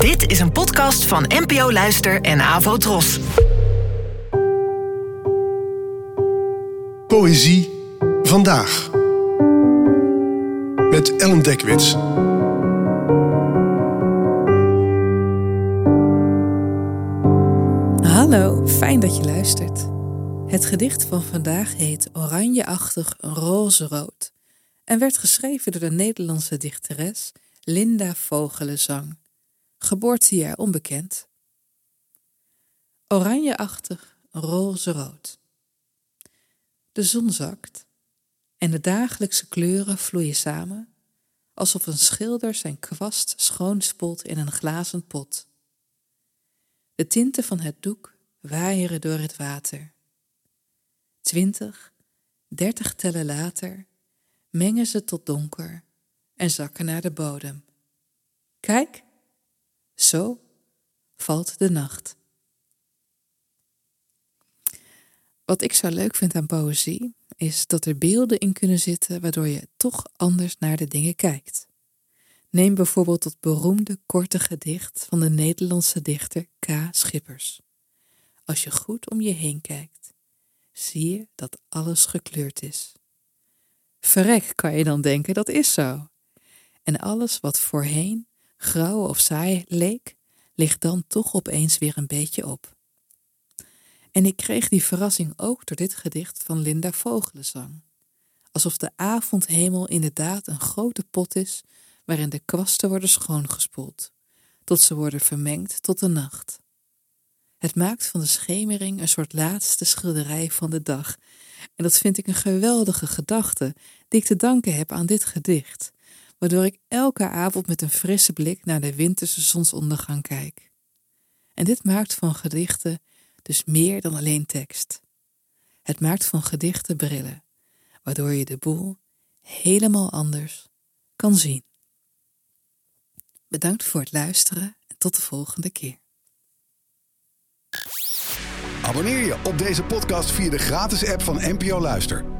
Dit is een podcast van NPO Luister en Avo Tros. Poëzie vandaag. Met Ellen Dekwits. Hallo, fijn dat je luistert. Het gedicht van vandaag heet Oranjeachtig roze-rood en werd geschreven door de Nederlandse dichteres Linda Vogelenzang. Geboortejaar onbekend. Oranjeachtig roze-rood. De zon zakt en de dagelijkse kleuren vloeien samen, alsof een schilder zijn kwast schoonspoelt in een glazen pot. De tinten van het doek waaieren door het water. Twintig, dertig tellen later mengen ze tot donker en zakken naar de bodem. Kijk, zo valt de nacht. Wat ik zo leuk vind aan poëzie is dat er beelden in kunnen zitten waardoor je toch anders naar de dingen kijkt. Neem bijvoorbeeld het beroemde korte gedicht van de Nederlandse dichter K. Schippers. Als je goed om je heen kijkt, zie je dat alles gekleurd is. Verrek, kan je dan denken, dat is zo. En alles wat voorheen grauw of saai leek, ligt dan toch opeens weer een beetje op. En ik kreeg die verrassing ook door dit gedicht van Linda Vogelenzang. Alsof de avondhemel inderdaad een grote pot is waarin de kwasten worden schoongespoeld, tot ze worden vermengd tot de nacht. Het maakt van de schemering een soort laatste schilderij van de dag. En dat vind ik een geweldige gedachte die ik te danken heb aan dit gedicht, waardoor ik elke avond met een frisse blik naar de winterse zonsondergang kijk. En dit maakt van gedichten dus meer dan alleen tekst. Het maakt van gedichten brillen, waardoor je de boel helemaal anders kan zien. Bedankt voor het luisteren en tot de volgende keer. Abonneer je op deze podcast via de gratis app van NPO Luister.